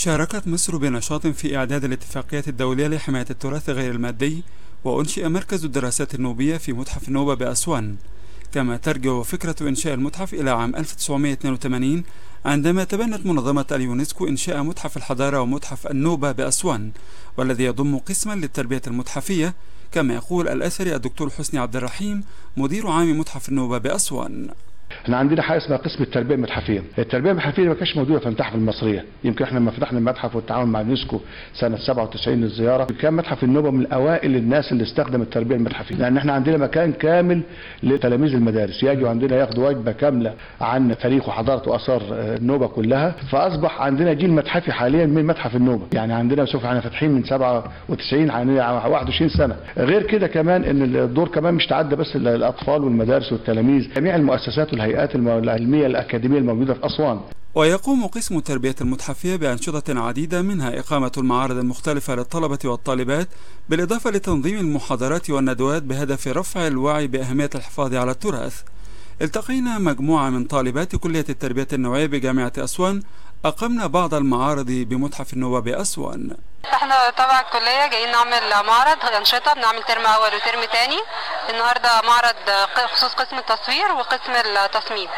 شاركت مصر بنشاط في إعداد الاتفاقية الدولية لحماية التراث غير المادي وأنشئ مركز الدراسات النوبية في متحف النوبة بأسوان. كما ترجع فكرة إنشاء المتحف إلى عام 1982 عندما تبنت منظمة اليونسكو إنشاء متحف الحضارة ومتحف النوبة بأسوان والذي يضم قسما للتربية المتحفية كما يقول الأثري الدكتور حسني عبد الرحيم مدير عام متحف النوبة بأسوان. إحنا عندنا حاجة اسمها قسم التربية المتحفيه، التربية المتحفيه ما كانتش موجودة في المتاحف المصرية، يمكن إحنا لما فتحنا المتحف والتعاون مع اليونسكو سنة 97 للزيارة، كان متحف النوبة من أوائل الناس اللي استخدم التربية المتحفيه، لأن إحنا عندنا مكان كامل لتلاميذ المدارس، يجوا عندنا ياخدوا وجبة كاملة عن تاريخ وحضارة وآثار النوبة كلها، فأصبح عندنا جيل متحفي حاليا من متحف النوبة، يعني عندنا شوف إحنا فاتحين من 97 عن 21 سنة، غير كده كمان إن الدور كمان مش تعدى بس الأطفال والمدارس والتلاميذ، جميع المؤسسات والهيئات العلمية الأكاديمية الموجودة في أسوان. ويقوم قسم التربية المتحفية بأنشطة عديدة منها إقامة المعارض المختلفة للطلبة والطالبات بالإضافة لتنظيم المحاضرات والندوات بهدف رفع الوعي بأهمية الحفاظ على التراث. التقينا مجموعة من طالبات كلية التربية النوعية بجامعة أسوان أقمنا بعض المعارض بمتحف النوبة بأسوان. إحنا تبع الكلية جايين نعمل معرض انشطه بنعمل ترم أول وترم تاني. النهارده معرض خصوص قسم التصوير وقسم التصميم.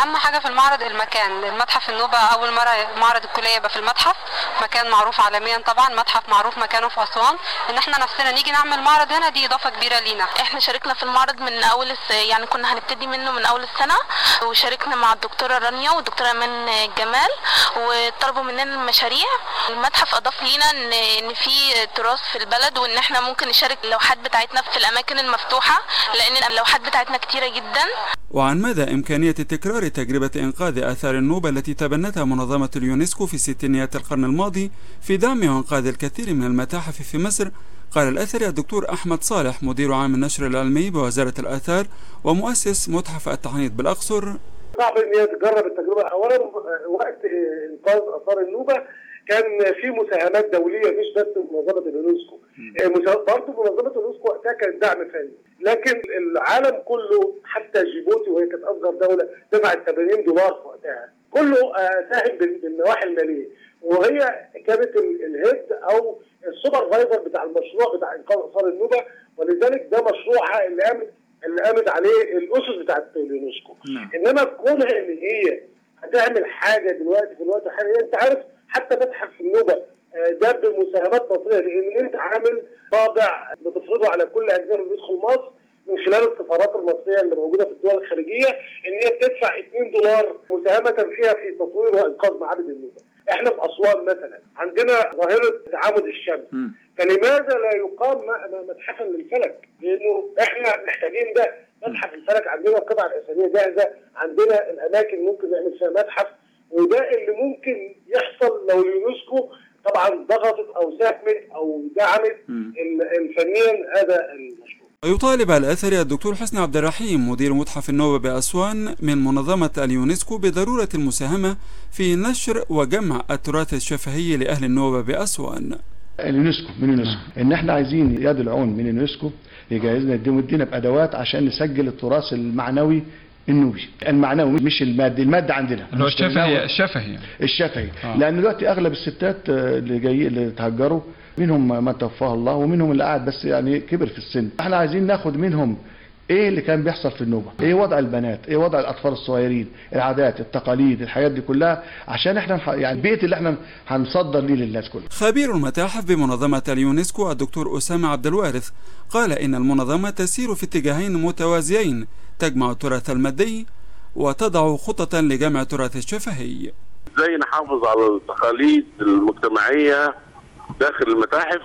أهم حاجة في المعرض المكان المتحف النوبة أول مرة معرض الكلية يبقى في المتحف. مكان معروف عالميا طبعا متحف معروف مكانه في أسوان. إن إحنا نفسنا نيجي نعمل معرض هنا دي إضافة كبيرة لينا. إحنا شاركنا في المعرض من أول الس... يعني كنا هنبتدي منه من أول السنة. وشاركنا مع الدكتورة رانيا والدكتوره من جمال وطلبوا مننا المشاريع. المتحف أضاف لينا ان إن في تراث في البلد وإن إحنا ممكن نشارك اللوحات بتاعتنا في الأماكن المفتوحة لأن اللوحات بتاعتنا كتيرة جدا. وعن مدى إمكانية تكرار تجربة إنقاذ آثار النوبة التي تبنتها منظمة اليونسكو في ستينيات القرن الماضي في دعم وإنقاذ الكثير من المتاحف في مصر قال الأثري الدكتور أحمد صالح مدير عام النشر العلمي بوزارة الآثار ومؤسس متحف التحنيط بالأقصر. صعب أن هي تجرب التجربه اولا وقت إنقاذ آثار النوبة كان في مساهمات دولية مش بس منظمة اليونسكو. برضه منظمة اليونسكو وقتها كانت دعم فني. لكن العالم كله حتى جيبوتي وهي كانت أصغر دولة دفعت 80 دولار في وقتها. كله ساهم بالنواحي المالية. وهي كانت ال head أو ال supervisor بتاع المشروع بتاع إنقاذ آثار النوبة. ولذلك ده مشروعها اللي قامت اللي قامت عليه الأسس بتاعت اليونسكو. نعم. إنما كونها إن هي هتعمل حاجة دلوقتي في الوقت الحالي أنت عارف حتى متحف النوبة ده بمساهمات مصريه لإن أنت عامل طابع بتفرضه على كل اجنبي بيدخل مصر من خلال السفارات المصرية اللي موجودة في الدول الخارجيه إن هي بتدفع 2 دولار مساهمة فيها في تطوير وإنقاذ معابد النوبة. إحنا في أسوان مثلا عندنا ظاهرة تعامد الشمس. فلماذا لا يقام متحفا للفلك؟ لأنه إحنا محتاجين ده متحف الفلك عندنا القطع الاثريه جاهزة عندنا الأماكن ممكن نعمل فيها متحف وده اللي ممكن يحصل لو اليونسكو طبعا ضغطت أو ساهمت أو دعمت فنيا هذا المشروع. ويطالب الأثري الدكتور حسني عبد الرحيم مدير متحف النوبة بأسوان من منظمة اليونسكو بضرورة المساهمة في نشر وجمع التراث الشفهي لأهل النوبة بأسوان. اليونسكو من اليونسكو إن إحنا عايزين يد العون من اليونسكو يجهزنا يدينا بأدوات عشان نسجل التراث المعنوي النوبي المعنوي مش المادي المادة عندنا. اللي هو الشفهي الشفهي الشفهي آه. لأن دلوقتي أغلب الستات اللي جاي اللي تهجروا منهم من توفاه الله ومنهم اللي قاعد بس يعني كبر في السن. إحنا عايزين ناخد منهم إيه اللي كان بيحصل في النوبة؟ إيه وضع البنات؟ إيه وضع الأطفال الصغيرين؟ العادات التقاليد الحاجات دي كلها؟ عشان إحنا يعني البيت اللي إحنا هنصدر ليه للناس كلها. خبير المتاحف بمنظمة اليونسكو الدكتور أسامة عبد الوارث قال إن المنظمة تسير في اتجاهين متوازيين تجمع التراث المادي وتضع خططا لجمع التراث الشفهي. إزاي نحافظ على التقاليد المجتمعية داخل المتاحف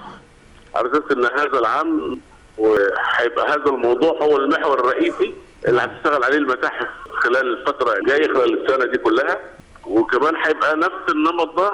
على أساس إن هذا العام وهيبقى هذا الموضوع هو المحور الرئيسي اللي هتشتغل عليه المتاحف خلال الفترة الجاية خلال السنة دي كلها. وكمان هيبقى نفس النمط ده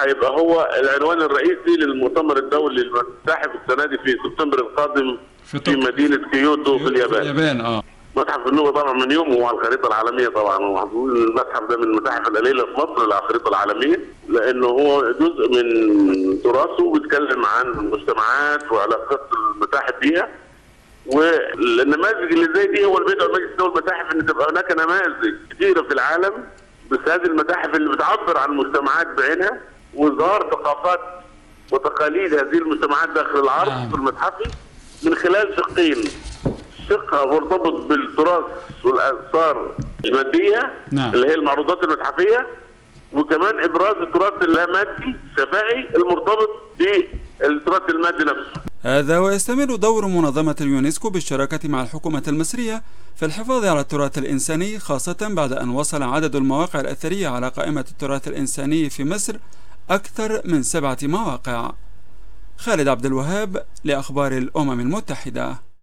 هيبقى هو العنوان الرئيسي للمؤتمر الدولي للمتاحف السنة دي في سبتمبر القادم في, في مدينة كيوتو في اليابان. اليابان آه. متحف النوبه طبعا من يومه وعلى الخريطة العالمية طبعا. المتحف ده من المتاحف القليلة في مصر على الخريطه العالمية لأنه هو جزء من تراثه بيتكلم عن المجتمعات وعلاقات المتاحف بيها. والنماذج اللي زي دي هو اللي بيدعو المجلس الدولي المتاحف إن تبقى هناك نماذج كثيره في العالم بس هذه المتاحف اللي بتعبر عن مجتمعات بعينها وإظهار ثقافات وتقاليد هذه المجتمعات داخل العرض نعم. المتحفي من خلال شقين. شق مرتبط بالتراث والآثار المادية نعم. اللي هي المعروضات المتحفية وكمان إبراز التراث اللامادي الشفائي المرتبط بالتراث المادي نفسه. هذا ويستمر دور منظمة اليونسكو بالشراكة مع الحكومة المصرية في الحفاظ على التراث الإنساني خاصة بعد أن وصل عدد المواقع الأثرية على قائمة التراث الإنساني في مصر أكثر من سبعة مواقع. خالد عبد الوهاب لأخبار الأمم المتحدة.